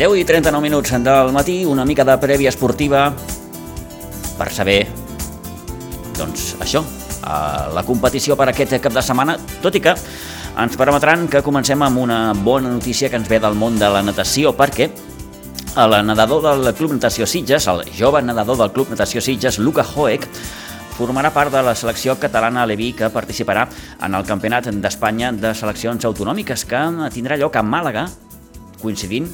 10 i 39 minuts del matí, una mica de prèvia esportiva per saber, doncs, això, la competició per aquest cap de setmana, tot i que ens permetran que comencem amb una bona notícia que ens ve del món de la natació, perquè el nedador del Club Natació Sitges, el jove nedador del Club Natació Sitges, Luca Hoek, formarà part de la selecció catalana Levi que participarà en el Campionat d'Espanya de Seleccions Autonòmiques que tindrà lloc a Màlaga, coincidint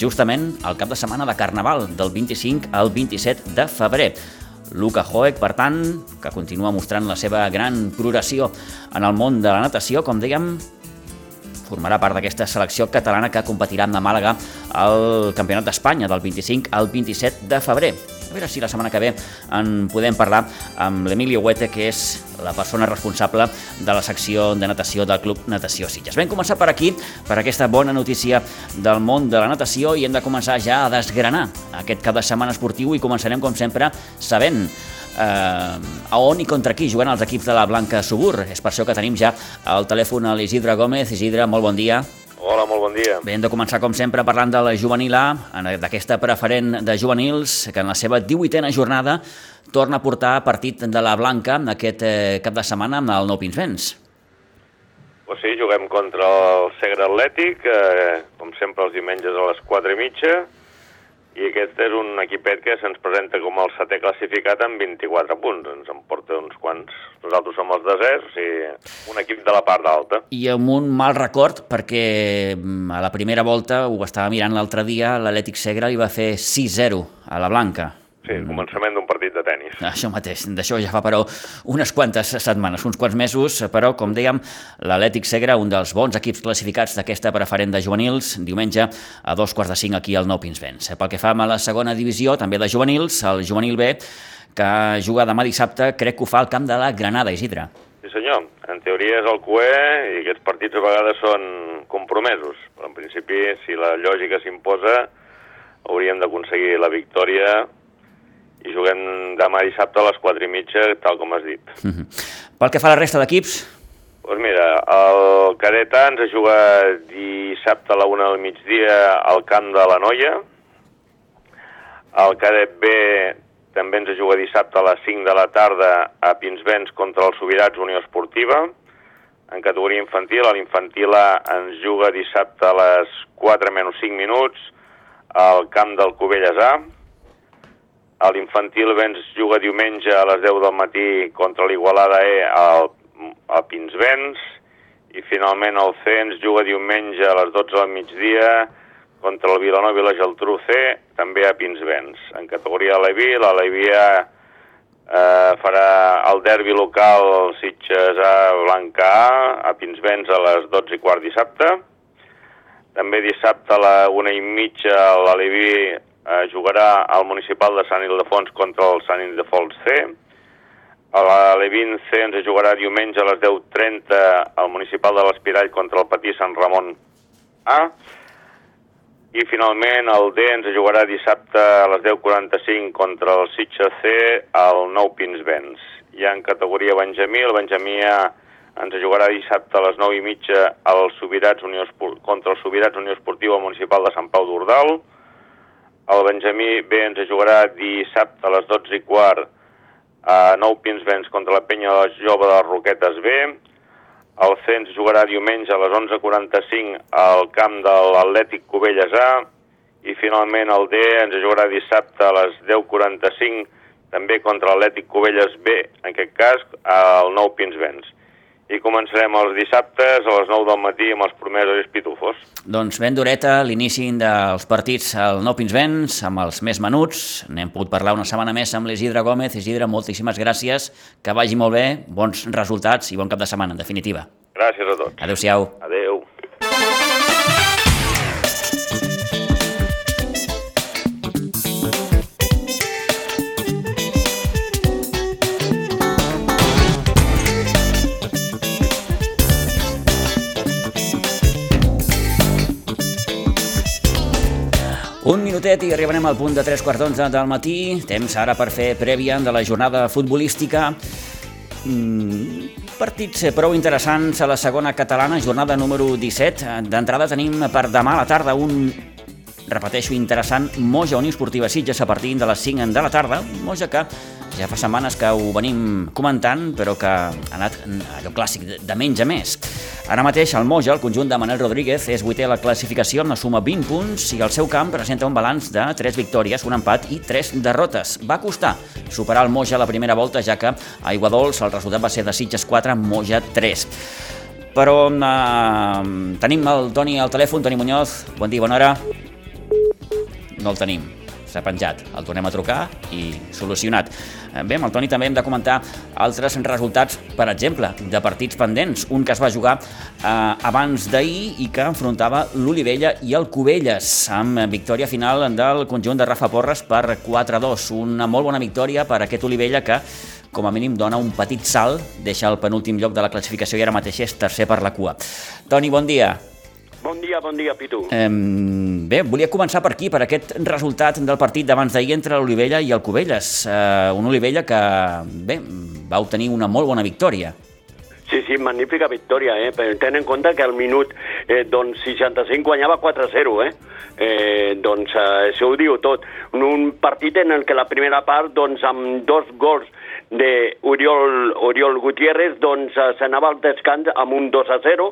justament el cap de setmana de Carnaval, del 25 al 27 de febrer. Luca Hoek, per tant, que continua mostrant la seva gran progressió en el món de la natació, com dèiem, formarà part d'aquesta selecció catalana que competirà a Màlaga al Campionat d'Espanya del 25 al 27 de febrer. A veure si la setmana que ve en podem parlar amb l'Emilio Huete, que és la persona responsable de la secció de natació del Club Natació Sitges. Vam començar per aquí, per aquesta bona notícia del món de la natació i hem de començar ja a desgranar aquest cap de setmana esportiu i començarem, com sempre, sabent eh, a on i contra qui juguen els equips de la Blanca Subur. És per això que tenim ja al telèfon a l'Isidre Gómez. Isidre, molt bon dia. Hola, molt bon dia. Bé, hem de començar, com sempre, parlant de la juvenil A, d'aquesta preferent de juvenils, que en la seva 18a jornada torna a portar partit de la Blanca aquest eh, cap de setmana amb el Nou Pinsbens. Pues sí, juguem contra el Segre Atlètic, eh, com sempre els diumenges a les 4 i mitja, i aquest és un equipet que se'ns presenta com el setè classificat amb 24 punts. Ens en porta uns quants. Nosaltres som els deserts i un equip de la part alta. I amb un mal record, perquè mm, a la primera volta, ho estava mirant l'altre dia, l'Atlètic Segre li va fer 6-0 a la Blanca. Sí, el començament d'un tennis. Això mateix, d'això ja fa però unes quantes setmanes, uns quants mesos, però com dèiem, l'Atlètic Segre, un dels bons equips classificats d'aquesta preferent de juvenils, diumenge a dos quarts de cinc aquí al Nou Pinsbens. Pel que fa a la segona divisió, també de juvenils, el juvenil B, que juga demà dissabte, crec que ho fa al camp de la Granada, Isidre. Sí senyor, en teoria és el QE i aquests partits a vegades són compromesos, però en principi, si la lògica s'imposa, hauríem d'aconseguir la victòria i juguem demà dissabte a les 4 i mitja, tal com has dit. Mm -hmm. Pel que fa a la resta d'equips? Doncs pues mira, el cadet A ens juga dissabte a la 1 del migdia al camp de la Noia. El cadet B també ens juga dissabte a les 5 de la tarda a Pinsbens contra els Sobirats Unió Esportiva. En categoria infantil, l'infantil A ens juga dissabte a les 4 menys 5 minuts al camp del Cubelles A a l'infantil ens juga diumenge a les 10 del matí contra l'Igualada E al, al Pinsbens i finalment el C ens juga diumenge a les 12 del migdia contra el Vilanova i la Geltrú C, també a Pinsbens. En categoria Levi, la Levia eh, farà el derbi local Sitges A Blanca A a Pinsbens a les 12 i quart dissabte. També dissabte a la una i mitja l'Aleví eh, jugarà al municipal de Sant Ildefons contra el Sant Ildefons C. A la Levin C ens jugarà diumenge a les 10.30 al municipal de l'Espirall contra el Patí Sant Ramon A. I finalment el D ens jugarà dissabte a les 10.45 contra el Sitxa C al Nou Pinsbens. Ja en categoria Benjamí, el Benjamí A ens jugarà dissabte a les 9 i mitja al Sobirats Unió Esport, contra el Sobirats Unió Esportiva Municipal de Sant Pau d'Ordal. El Benjamí B ens jugarà dissabte a les 12 i quart a Nou Pinsbens contra la penya de la jove de les Roquetes B. El C ens jugarà diumenge a les 11.45 al camp de l'Atlètic Cubelles A. I finalment el D ens jugarà dissabte a les 10.45 també contra l'Atlètic Cubelles B, en aquest cas al Nou Pinsbens i començarem els dissabtes a les 9 del matí amb els primers pitufos. Doncs ben dureta l'inici dels partits al Nou Pinsbens, amb els més menuts. N'hem pogut parlar una setmana més amb l'Isidre Gómez. Isidre, moltíssimes gràcies, que vagi molt bé, bons resultats i bon cap de setmana, en definitiva. Gràcies a tots. Adéu-siau. Adéu. Un minutet i arribarem al punt de 3 quarts d'onze del matí. Temps ara per fer prèvia de la jornada futbolística. Mm, partits prou interessants a la segona catalana, jornada número 17. D'entrada tenim per demà a la tarda un repeteixo, interessant, Moja Unió Esportiva Sitges a partir de les 5 de la tarda, Moja que ja fa setmanes que ho venim comentant, però que ha anat allò clàssic, de menys a més. Ara mateix el Moja, el conjunt de Manel Rodríguez, és vuitè a la classificació amb la suma 20 punts i el seu camp presenta un balanç de 3 victòries, un empat i 3 derrotes. Va costar superar el Moja la primera volta, ja que a Iguadols el resultat va ser de Sitges 4, Moja 3 però eh, tenim el Toni al telèfon, Toni Muñoz, bon dia, bona hora. No el tenim s'ha penjat. El tornem a trucar i solucionat. Eh, bé, amb el Toni també hem de comentar altres resultats, per exemple, de partits pendents. Un que es va jugar eh, abans d'ahir i que enfrontava l'Olivella i el Cubelles, amb victòria final del conjunt de Rafa Porres per 4-2. Una molt bona victòria per aquest Olivella que com a mínim dona un petit salt, deixa el penúltim lloc de la classificació i ara mateix és tercer per la cua. Toni, bon dia. Bon dia, bon dia, Pitu. Eh, bé, volia començar per aquí, per aquest resultat del partit d'abans d'ahir entre l'Olivella i el Cubelles. Eh, una Olivella que, bé, va obtenir una molt bona victòria. Sí, sí, magnífica victòria, eh? Ten en compte que al minut eh, doncs 65 guanyava 4-0, eh? eh? Doncs eh, això ho diu tot. Un partit en el que la primera part, doncs amb dos gols d'Oriol Oriol Gutiérrez doncs eh, s'anava al descans amb un 2 a 0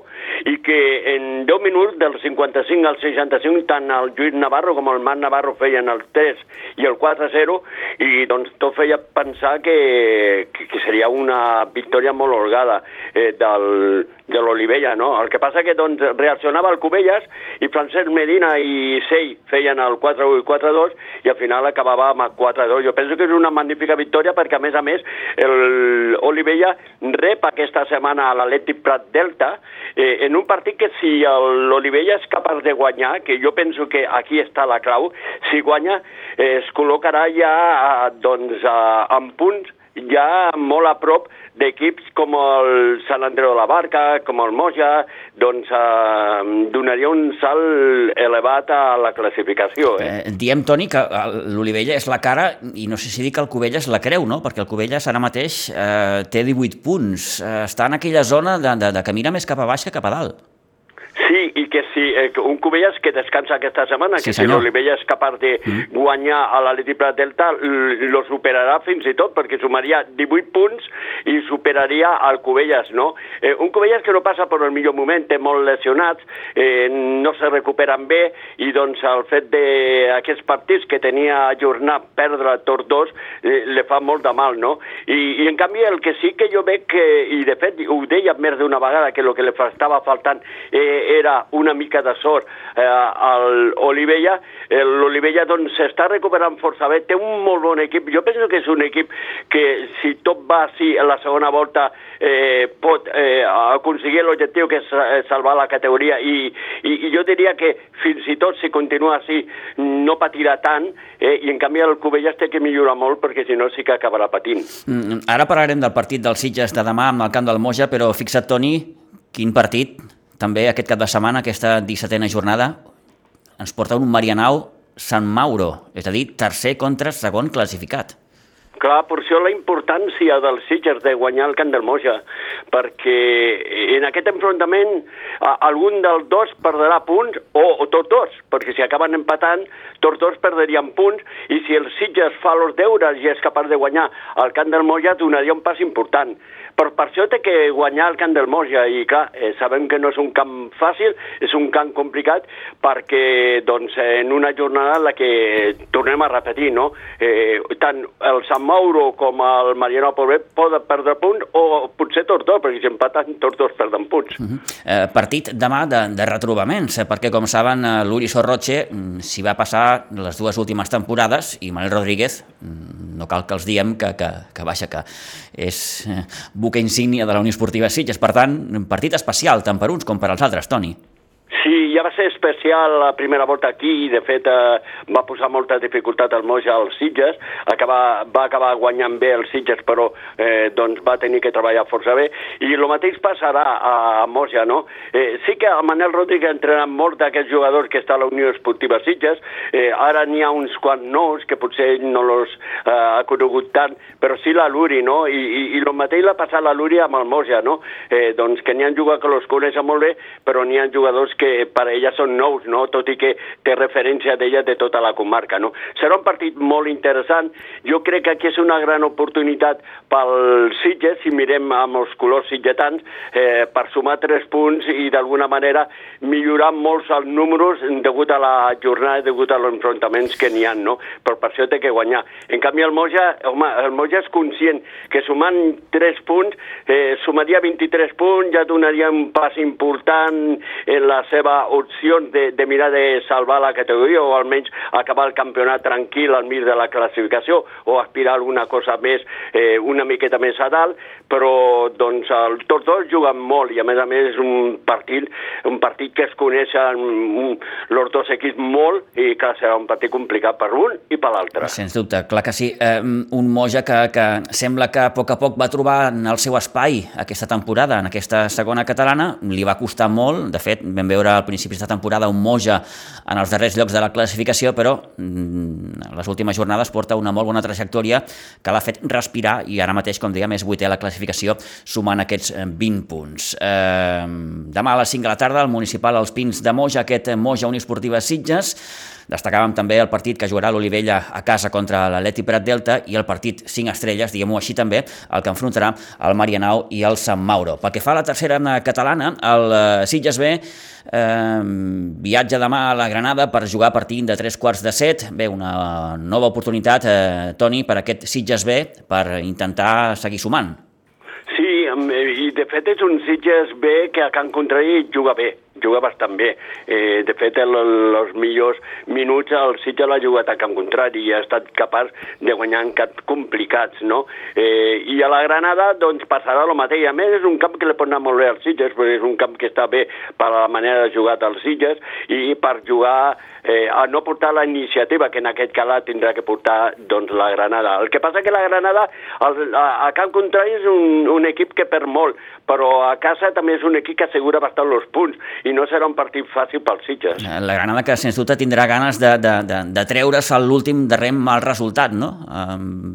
i que en 10 minuts del 55 al 65 tant el Lluís Navarro com el Marc Navarro feien el 3 i el 4 a 0 i doncs tot feia pensar que, que, seria una victòria molt holgada eh, del, de l'Olivella, no? El que passa que doncs reaccionava el Cubelles i Francesc Medina i Sey feien el 4-1 i 4-2 i al final acabava amb el 4-2. Jo penso que és una magnífica victòria perquè a més a més el Olivella rep aquesta setmana a l'Atlètic Prat Delta eh, en un partit que si l'Olivella és capaç de guanyar, que jo penso que aquí està la clau, si guanya eh, es col·locarà ja doncs, a, amb punts ja molt a prop d'equips com el Sant Andreu de la Barca, com el Moja, doncs eh, donaria un salt elevat a la classificació. Eh? Eh, diem, Toni, que l'Olivella és la cara, i no sé si dir que el Cubelles la creu, no? perquè el Cubelles ara mateix eh, té 18 punts, eh, està en aquella zona de, de, de mira més cap a baix que cap a dalt. Sí, i que si eh, un Cubelles que descansa aquesta setmana, Sí, que si senyor. l'Olivella és capaç de Mm. guanyar a l'Atlètic Prat Delta, lo superarà fins i tot, perquè sumaria 18 punts i superaria el Cubelles, no? Eh, un Cubelles que no passa per el millor moment, té molt lesionats, eh, no se recuperen bé, i doncs el fet d'aquests partits que tenia ajornat perdre tots dos, eh, le fa molt de mal, no? I, I en canvi el que sí que jo veig que, i de fet ho deia més d'una vegada, que el que li estava faltant eh, era una mica de sort eh, al Olivella, eh, l'Olivella doncs s'està recuperant força bé, té un molt bon equip, jo penso que és un equip que si tot va així a la segona volta eh, pot eh, aconseguir l'objectiu que és eh, salvar la categoria. I, i, i jo diria que fins i tot si continua així no patirà tant eh, i en canvi el Cubelles té que millorar molt perquè si no sí que acabarà patint. Mm, Ara parlarem del partit dels Sitges de demà amb el camp del Moja, però fixa't, Toni, quin partit, també aquest cap de setmana, aquesta 17a jornada, ens porta un Marianao Sant Mauro, és a dir, tercer contra segon classificat. Clar, per això la importància dels Sitges de guanyar el Camp del Moja, perquè en aquest enfrontament algun dels dos perdrà punts, o, o tots dos, perquè si acaben empatant, tots dos perdrien punts, i si el Sitges fa els deures i és capaç de guanyar el Camp del Moja, donaria un pas important. Però per això té que guanyar el Camp del Moja, i clar, eh, sabem que no és un camp fàcil, és un camp complicat, perquè doncs, en una jornada la que tornem a repetir, no? Eh, tant el Sant Mauro com el Mariano Pobret poden perdre punts, o potser tots dos, perquè si empaten tots dos perden punts. Uh -huh. eh, partit demà de, de retrobaments, eh, perquè com saben eh, l'Uri Sorroche mm, s'hi va passar les dues últimes temporades i Manel Rodríguez, mm, no cal que els diem que, que, que baixa, que és eh, buque insígnia de la Unió Esportiva Sitges, per tant, partit especial tant per uns com per als altres, Toni. Sí, ja va ser especial la primera volta aquí de fet, eh, va posar molta dificultat al Moja als Sitges. Acabar, va acabar guanyant bé els Sitges, però eh, doncs va tenir que treballar força bé. I el mateix passarà a, a Moja, no? Eh, sí que el Manel Rodríguez ha entrenat molt d'aquests jugadors que està a la Unió Esportiva Sitges. Eh, ara n'hi ha uns quants nous que potser no els eh, ha conegut tant, però sí la Luri, no? I, i, i el mateix l'ha passat la Luri amb el Moja, no? Eh, doncs que n'hi ha jugadors que els coneixen molt bé, però n'hi ha jugadors que que per ella són nous, no? tot i que té referència d'ella de tota la comarca. No? Serà un partit molt interessant. Jo crec que aquí és una gran oportunitat pel Sitges, si mirem amb els colors sitgetans, eh, per sumar tres punts i d'alguna manera millorar molts els números degut a la jornada, degut a enfrontaments que n'hi ha, no? però per això té que guanyar. En canvi, el Moja, home, el Moja és conscient que sumant 3 punts, eh, sumaria 23 punts, ja donaria un pas important en la seva opció de, de mirar de salvar la categoria o almenys acabar el campionat tranquil al mig de la classificació o aspirar a alguna cosa més, eh, una miqueta més a dalt, però doncs el, tots dos juguen molt i a més a més és un partit, un partit que es coneixen els dos equips molt i que serà un partit complicat per un i per l'altre. Sens dubte, clar que sí. Eh, un Moja que, que sembla que a poc a poc va trobar en el seu espai aquesta temporada, en aquesta segona catalana, li va costar molt, de fet vam veure al principi de temporada un Moja en els darrers llocs de la classificació, però mm, les últimes jornades porta una molt bona trajectòria que l'ha fet respirar i ara mateix, com dèiem, és vuitè a la classificació sumant aquests 20 eh, punts. Eh, demà a les 5 de la tarda, el municipal Els Pins de Moja, aquest Moja Unisportiva Sitges, Destacàvem també el partit que jugarà l'Olivella a casa contra l'Atleti Prat Delta i el partit 5 estrelles, diguem-ho així també, el que enfrontarà el Marianao i el Sant Mauro. Pel que fa a la tercera catalana, el eh, Sitges B eh, viatja demà a la Granada per jugar a partir de 3 quarts de 7. Bé, una nova oportunitat, eh, Toni, per aquest Sitges B per intentar seguir sumant. Sí, i de fet és un Sitges B que a Can Contrari juga bé juga bastant bé. Eh, de fet, els millors minuts el Sitges l'ha jugat a camp contrari i ha estat capaç de guanyar en cap complicats, no? Eh, I a la Granada, doncs, passarà el mateix. A més, és un camp que li pot anar molt bé als Sitges, perquè és un camp que està bé per la manera de jugar als Sitges i per jugar eh, a no portar la iniciativa, que en aquest cas tindrà que portar doncs, la Granada. El que passa que la Granada, el, a, a camp contrari, és un, un equip que perd molt, però a casa també és un equip que assegura bastant els punts i no serà un partit fàcil pels Sitges. Eh, la Granada que sens dubte tindrà ganes de, de, de, de treure's l'últim darrer mal resultat, no?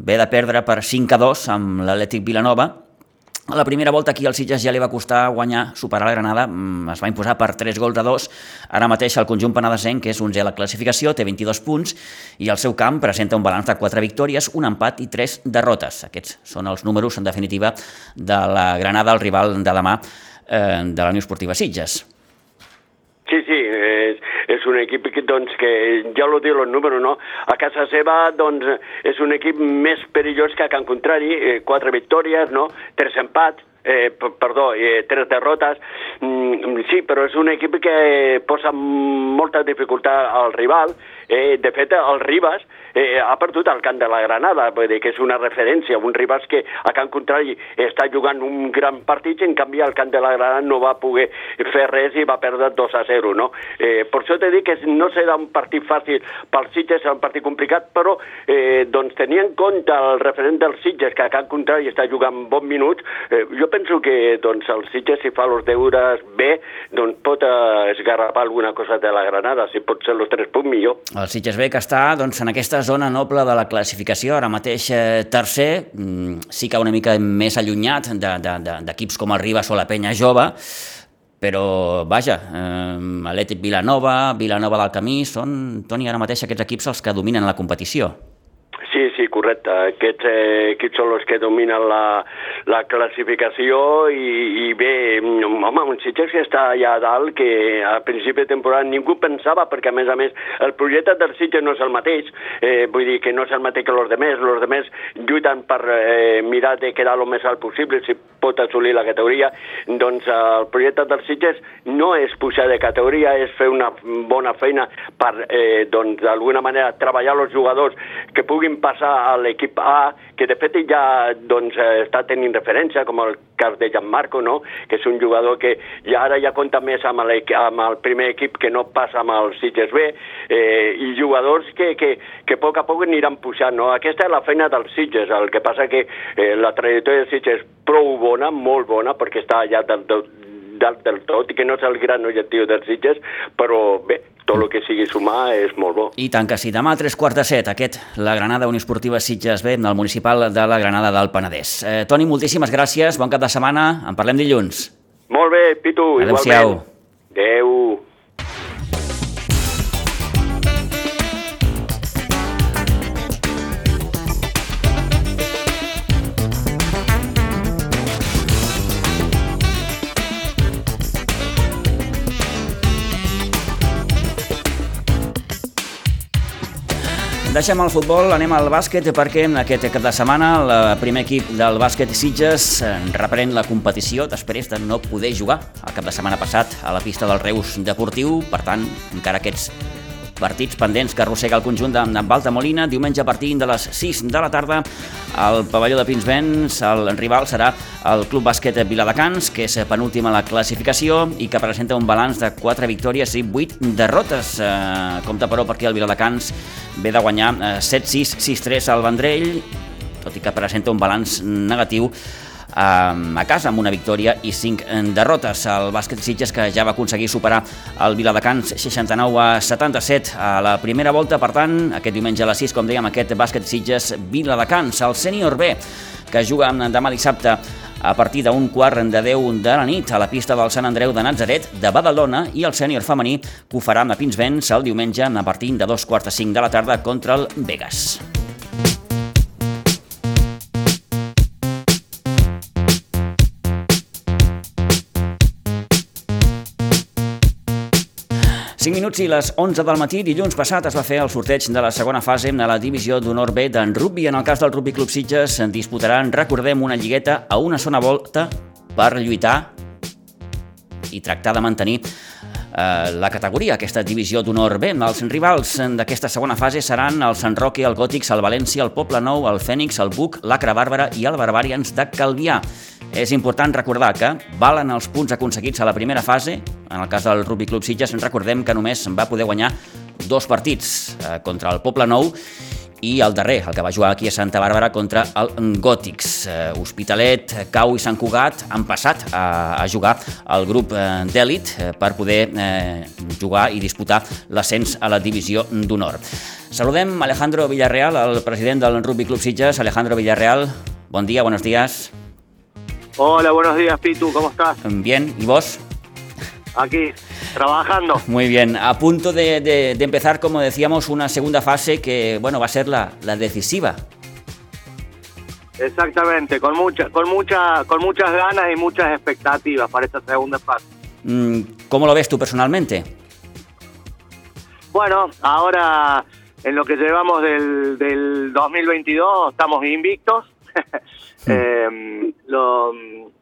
ve de perdre per 5 a 2 amb l'Atlètic Vilanova, a la primera volta aquí al Sitges ja li va costar guanyar, superar la Granada, mm, es va imposar per 3 gols a 2. Ara mateix el conjunt penedesenc, que és 11 a la classificació, té 22 punts i el seu camp presenta un balanç de 4 victòries, un empat i 3 derrotes. Aquests són els números, en definitiva, de la Granada, el rival de demà eh, de la Unió Esportiva Sitges. Sí, sí, és, és un equip que, doncs, que ja ho diu el número, no? A casa seva, doncs, és un equip més perillós que a Can Contrari, eh, quatre victòries, no? Tres empats, eh, perdó, eh, tres derrotes. Mm, sí, però és un equip que posa molta dificultat al rival. Eh, de fet, el Ribas eh, ha perdut el camp de la Granada, dir que és una referència, un Ribas que a camp contrari està jugant un gran partit, en canvi el camp de la Granada no va poder fer res i va perdre 2 a 0, no? Eh, per això t'he dit que no serà un partit fàcil pels Sitges, serà un partit complicat, però eh, doncs tenint en compte el referent dels Sitges, que a camp contrari està jugant bons minuts, eh, jo penso que doncs, el Sitges, si fa els deures bé, doncs pot eh, esgarrapar alguna cosa de la Granada, si pot ser els tres punts millor. El Sitges B que està doncs, en aquesta zona noble de la classificació, ara mateix eh, tercer, mm, sí que una mica més allunyat d'equips de, de, com el Ribas o la Penya Jove, però vaja, eh, Atlètic Vilanova, Vilanova del Camí, són, Toni, ara mateix aquests equips els que dominen la competició. Sí, correcte. Aquests eh, equips són els que dominen la, la classificació i, i bé, home, un Sitges que està allà a dalt que a principi de temporada ningú pensava perquè a més a més el projecte del Sitges no és el mateix, eh, vull dir que no és el mateix que els demés, els demés lluiten per eh, mirar de quedar el més alt possible si pot assolir la categoria, doncs eh, el projecte del Sitges no és pujar de categoria, és fer una bona feina per, eh, doncs, d'alguna manera treballar els jugadors que puguin passar a l'equip A, que de fet ja doncs, eh, està tenint referència, com el cas de Gianmarco, no? que és un jugador que ja ara ja compta més amb, amb el primer equip que no passa amb el Sitges B, eh, i jugadors que, que, que a poc a poc aniran pujant. No? Aquesta és la feina dels Sitges, el que passa que eh, la trajectòria del Sitges és prou bona, molt bona, perquè està allà del, del, dalt del tot i que no és el gran objectiu dels Sitges, però bé, tot el que sigui sumar és molt bo. I tant que sí. Demà a tres quarts de set, aquest, la Granada Uniesportiva Sitges B, del municipal de la Granada del Penedès. Eh, Toni, moltíssimes gràcies, bon cap de setmana, en parlem dilluns. Molt bé, Pitu, igualment. Adéu. Deixem el futbol, anem al bàsquet perquè aquest cap de setmana el primer equip del bàsquet Sitges reprèn la competició després de no poder jugar el cap de setmana passat a la pista del Reus Deportiu, per tant, encara aquests partits pendents que arrossega el conjunt de, Balta Molina. Diumenge a partir de les 6 de la tarda al pavelló de Pinsbens el rival serà el Club Bàsquet Viladecans, que és penúltim a la classificació i que presenta un balanç de 4 victòries i 8 derrotes. Eh, compte però perquè el Viladecans ve de guanyar eh, 7-6, 6-3 al Vendrell, tot i que presenta un balanç negatiu a casa amb una victòria i 5 derrotes. El bàsquet Sitges que ja va aconseguir superar el Viladecans 69 a 77 a la primera volta, per tant, aquest diumenge a les 6, com dèiem, aquest bàsquet Sitges Viladecans, el sènior B, que juga demà dissabte a partir d'un quart de 10 de la nit a la pista del Sant Andreu de Nazaret de Badalona i el sènior femení que ho farà a Pinsbens el diumenge a partir de dos quarts de 5 de la tarda contra el Vegas. 5 minuts i les 11 del matí, dilluns passat es va fer el sorteig de la segona fase de la divisió d'honor B d'en rugby. En el cas del Rugby Club Sitges en disputaran, recordem, una lligueta a una zona volta per lluitar i tractar de mantenir eh, la categoria, aquesta divisió d'honor B. Els rivals d'aquesta segona fase seran el Sant Roque, el Gòtics, el València, el Poble Nou, el Fènix, el Buc, l'Acra Bàrbara i el Barbarians de Calvià. És important recordar que valen els punts aconseguits a la primera fase. En el cas del Rugby Club Sitges, recordem que només va poder guanyar dos partits eh, contra el Poble Nou i el darrer, el que va jugar aquí a Santa Bàrbara contra el Gòtics. Eh, Hospitalet, Cau i Sant Cugat han passat a, a jugar al grup eh, d'èlit eh, per poder eh, jugar i disputar l'ascens a la divisió d'honor. Saludem Alejandro Villarreal, el president del Rugby Club Sitges. Alejandro Villarreal, bon dia, buenos días. Hola, buenos días, Pitu, ¿cómo estás? Bien, ¿y vos? Aquí, trabajando. Muy bien, a punto de, de, de, empezar, como decíamos, una segunda fase que, bueno, va a ser la, la decisiva. Exactamente, con, mucha, con, mucha, con muchas ganas y muchas expectativas para esta segunda fase. Mm, ¿Cómo lo ves tú personalmente? Bueno, ahora en lo que llevamos del, del 2022 estamos invictos. Eh, lo,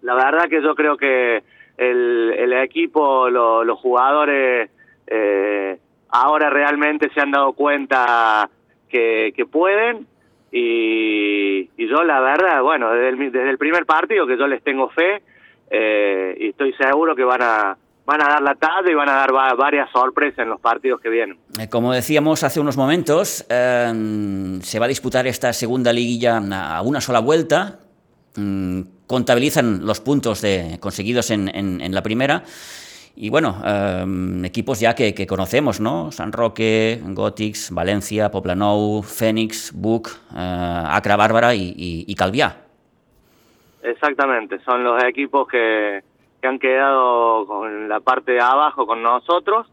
la verdad que yo creo que el, el equipo, lo, los jugadores, eh, ahora realmente se han dado cuenta que, que pueden y, y, yo la verdad, bueno, desde el, desde el primer partido que yo les tengo fe eh, y estoy seguro que van a van a dar la talla y van a dar va varias sorpresas en los partidos que vienen. Eh, como decíamos hace unos momentos, eh, se va a disputar esta segunda liguilla a una sola vuelta, Mm, contabilizan los puntos de, conseguidos en, en, en, la primera. Y bueno, eh, equipos ya que, conocemos, ¿no? San Roque, Gòtics, Valencia, Poblenou, Fénix, Buc, eh, Acra Bárbara y, y, Calviá. Exactamente, son los equipos que, han quedado con la parte de abajo con nosotros.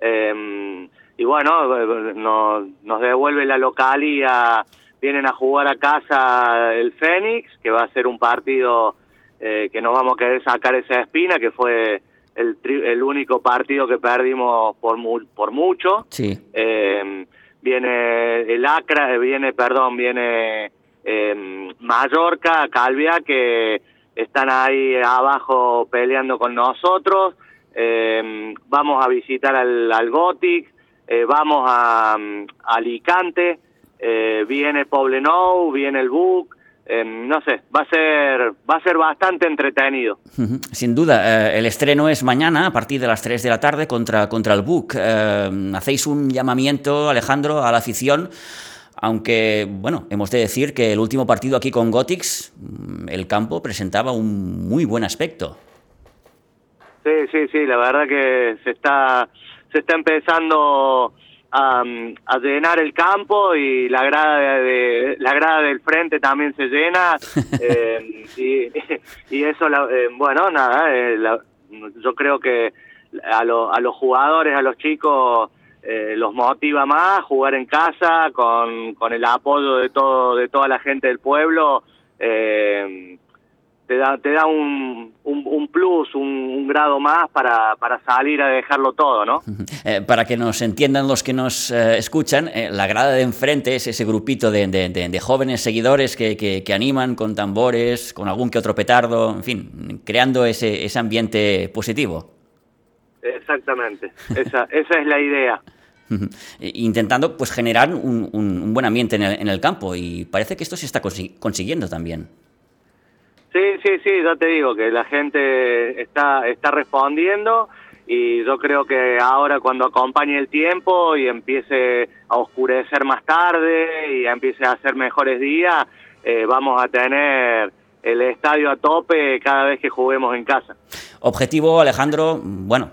Eh, y bueno, nos, nos devuelve la localía vienen a jugar a casa el Fénix, que va a ser un partido eh, que nos vamos a querer sacar esa espina, que fue el, el único partido que perdimos por, mu por mucho. Sí. Eh, viene el Acra, viene, perdón, viene eh, Mallorca, Calvia, que están ahí abajo peleando con nosotros. Eh, vamos a visitar al, al Gothic, vamos a, a Alicante, eh, viene Poblenou, viene el Buc, eh, no sé, va a ser va a ser bastante entretenido. Sin duda, eh, el estreno es mañana a partir de las 3 de la tarde contra, contra el Buc. Eh, hacéis un llamamiento, Alejandro, a la afición, aunque, bueno, hemos de decir que el último partido aquí con Gotix, mm, el campo presentaba un muy buen aspecto. Sí, sí, sí, la verdad que se está se está empezando a, a, llenar el campo y la grada de, la grada del frente también se llena eh, y, y, eso la, eh, bueno nada eh, la, yo creo que a, lo, a los jugadores a los chicos eh, los motiva más jugar en casa con, con el apoyo de todo de toda la gente del pueblo eh, te da, te da un, un, un plus, un, un, grado más para, para, salir a dejarlo todo, ¿no? Eh, para que nos entiendan los que nos eh, escuchan, eh, la grada de enfrente es ese grupito de, de, de, de jóvenes seguidores que, que, que, animan con tambores, con algún que otro petardo, en fin, creando ese, ese ambiente positivo. Exactamente, esa, esa es la idea. Intentando pues generar un, un, buen ambiente en el, en el campo y parece que esto se está consiguiendo también. Sí, sí, sí, yo te digo que la gente está, está respondiendo y yo creo que ahora cuando acompañe el tiempo y empiece a oscurecer más tarde y empiece a hacer mejores días, eh, vamos a tener el estadio a tope cada vez que juguemos en casa. Objetivo, Alejandro, bueno,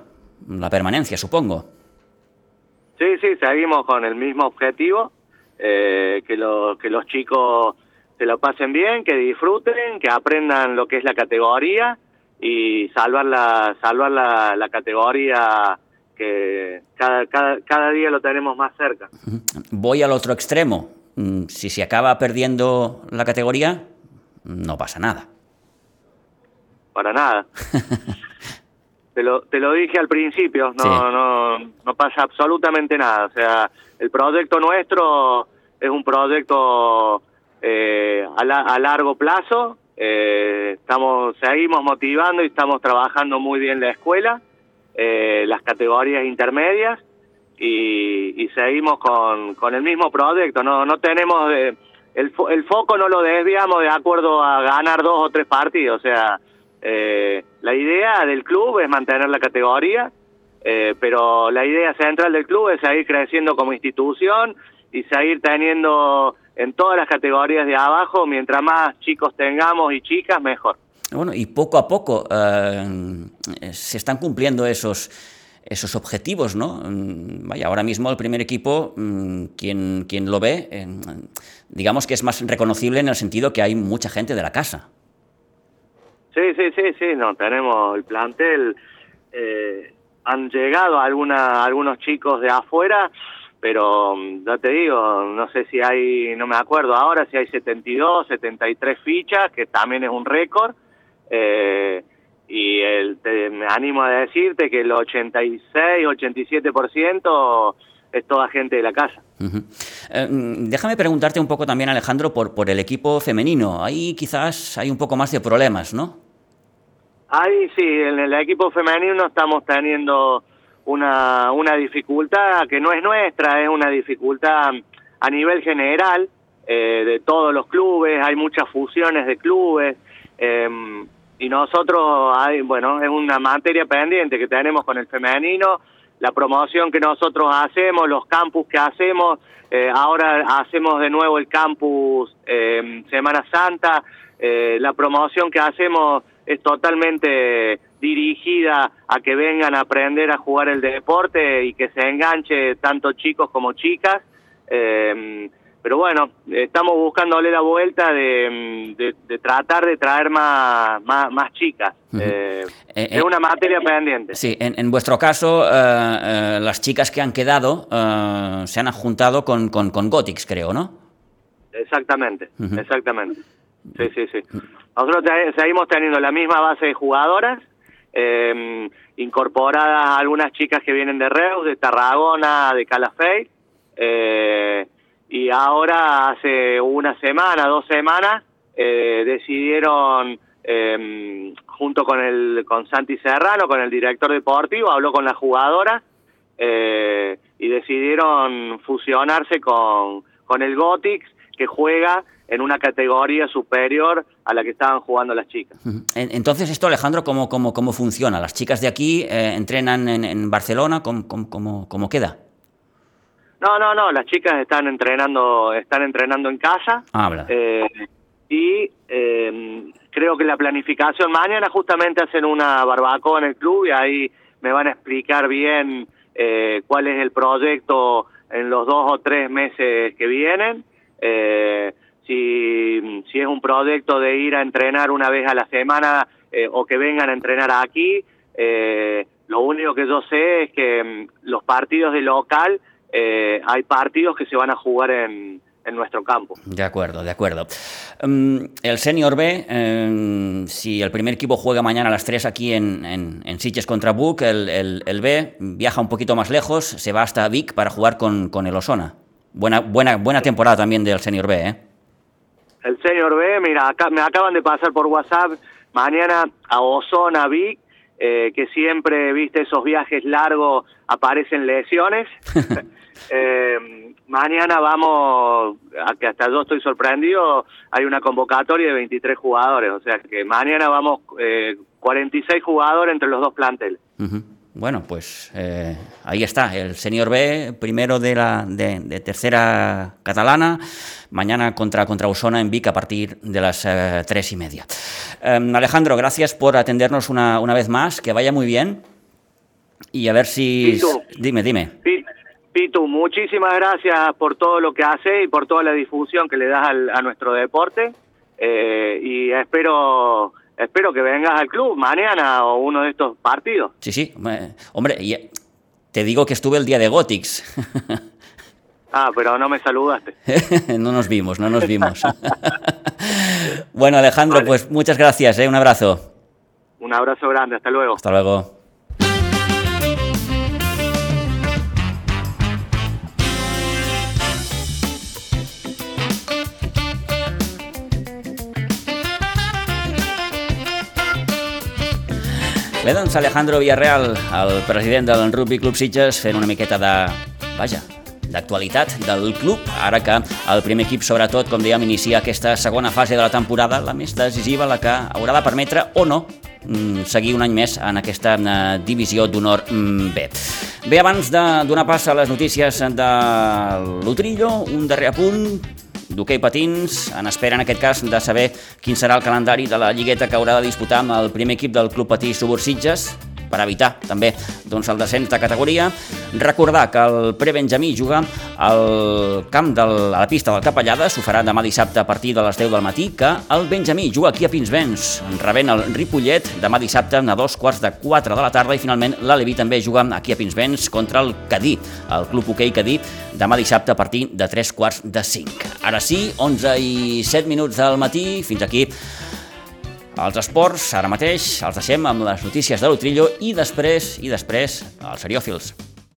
la permanencia, supongo. Sí, sí, seguimos con el mismo objetivo, eh, que, lo, que los chicos se lo pasen bien, que disfruten, que aprendan lo que es la categoría y salvar la, salvar la, la categoría que cada, cada, cada día lo tenemos más cerca. Voy al otro extremo. Mm, si se acaba perdiendo la categoría, no pasa nada. Para nada. te, lo, te lo dije al principio, no, sí. no, no pasa absolutamente nada. O sea, el proyecto nuestro es un proyecto eh, a, la, a, largo plazo. Eh, estamos seguimos motivando y estamos trabajando muy bien la escuela, eh, las categorías intermedias y, y seguimos con, con, el mismo proyecto. No, no tenemos el, el foco no lo desviamos de acuerdo a ganar dos o tres partidos. O sea, la idea del club es mantener la categoría, pero la idea central del club es seguir creciendo como institución y seguir teniendo en todas las categorías de abajo, mientras más chicos tengamos y chicas, mejor. Bueno, y poco a poco eh, se están cumpliendo esos, esos objetivos, ¿no? Vaya, ahora mismo el primer equipo, mm, quien, quien lo ve, eh, digamos que es más reconocible en el sentido que hay mucha gente de la casa. Sí, sí, sí, sí, no, tenemos el plantel, eh, han llegado alguna, algunos chicos de afuera, pero ya te digo, no sé si hay, no me acuerdo ahora, si hay 72, 73 fichas, que también es un récord, eh, y el, te, me animo a decirte que el 86, 87% es toda gente de la casa. Uh -huh. eh, déjame preguntarte un poco también, Alejandro, por, por el equipo femenino. Ahí quizás hay un poco más de problemas, ¿no? Ahí sí, en el equipo femenino estamos teniendo una, una dificultad que no es nuestra, es una dificultad a nivel general eh, de todos los clubes, hay muchas fusiones de clubes eh, y nosotros, hay, bueno, es una materia pendiente que tenemos con el femenino, la promoción que nosotros hacemos, los campus que hacemos, eh, ahora hacemos de nuevo el campus eh, Semana Santa, eh, la promoción que hacemos es totalmente dirigida a que vengan a aprender a jugar el deporte y que se enganche tanto chicos como chicas. Eh, pero bueno, estamos buscándole la vuelta de, de, de tratar de traer más, más, más chicas. Uh -huh. eh, eh, es una materia pendiente. Sí, en, en vuestro caso, las chicas que han quedado se han juntado con, con, con Gotix, creo, ¿no? Exactamente, uh -huh. exactamente. Sí, sí, sí. Nosotros seguimos teniendo la misma base de jugadoras, eh, incorporadas algunas chicas que vienen de Reus, de Tarragona, de Calafey, eh, y ahora hace una semana, dos semanas, eh, decidieron, eh, junto con el con Santi Serrano, con el director deportivo, habló con las jugadoras eh, y decidieron fusionarse con, con el Gotix, que juega en una categoría superior a la que estaban jugando las chicas. Entonces, esto, Alejandro, ¿cómo, cómo, cómo funciona? ¿Las chicas de aquí eh, entrenan en, en Barcelona? ¿Cómo, cómo, cómo, queda? No, no, no, las chicas están entrenando, están entrenando en casa. Habla. Eh, y eh, creo que la planificación, mañana justamente hacen una barbacoa en el club y ahí me van a explicar bien eh, cuál es el proyecto en los dos o tres meses que vienen. Eh, si, es un proyecto de ir a entrenar una vez a la semana eh, o que vengan a entrenar aquí, eh, lo único que yo sé es que mm, los partidos de local, eh, hay partidos que se van a jugar en, en nuestro campo. De acuerdo, de acuerdo. Um, el Senior B, um, si el primer equipo juega mañana a las 3 aquí en, en, en contra Buc, el, el, el, B viaja un poquito más lejos, se va hasta Vic para jugar con, con el Osona. Buena, buena, buena temporada también del Senior B, ¿eh? El Senior B, mira, acá, me acaban de pasar por WhatsApp, mañana a Osona, Vic, eh, que siempre, viste, esos viajes largos aparecen lesiones. eh, mañana vamos, que hasta yo estoy sorprendido, hay una convocatoria de 23 jugadores, o sea que mañana vamos eh, 46 jugadores entre los dos planteles. Uh -huh. Bueno, pues eh, ahí está, el Senior B, primero de la de, de, tercera catalana, mañana contra, contra Osona en Vic a partir de las eh, tres y media. Eh, Alejandro, gracias por atendernos una, una, vez más, que vaya muy bien y a ver si... Pitu, dime, dime. Pitu, muchísimas gracias por todo lo que hace y por toda la difusión que le das al, a nuestro deporte eh, y espero espero que vengas al club mañana o uno de estos partidos. Sí, sí, hombre, te digo que estuve el día de Gotix. Ah, pero no me saludaste. no nos vimos, no nos vimos. bueno, Alejandro, vale. pues muchas gracias, ¿eh? un abrazo. Un abrazo grande, hasta luego. Hasta luego. Bé, doncs Alejandro Villarreal, el president del Rugby Club Sitges, fent una miqueta de... vaja, d'actualitat del club, ara que el primer equip, sobretot, com dèiem, inicia aquesta segona fase de la temporada, la més decisiva, la que haurà de permetre o no mm, seguir un any més en aquesta eh, divisió d'honor mm, B. Bé, abans de donar pas a les notícies de l'Utrillo, un darrer apunt, d'hoquei patins, en espera en aquest cas de saber quin serà el calendari de la lligueta que haurà de disputar amb el primer equip del Club Patí Subursitges, per evitar també doncs, el descens de categoria. Recordar que el prebenjamí juga al camp de la pista del Capellada, s'ho farà demà dissabte a partir de les 10 del matí, que el Benjamí juga aquí a Pinsbens, rebent el Ripollet demà dissabte a dos quarts de 4 de la tarda i finalment l'Alevi també juga aquí a Pinsbens contra el Cadí, el Club Hoquei Cadí, demà dissabte a partir de 3 quarts de 5. Ara sí, 11 i 7 minuts del matí, fins aquí els esports, ara mateix, els deixem amb les notícies de l'Utrillo i després, i després, els seriòfils.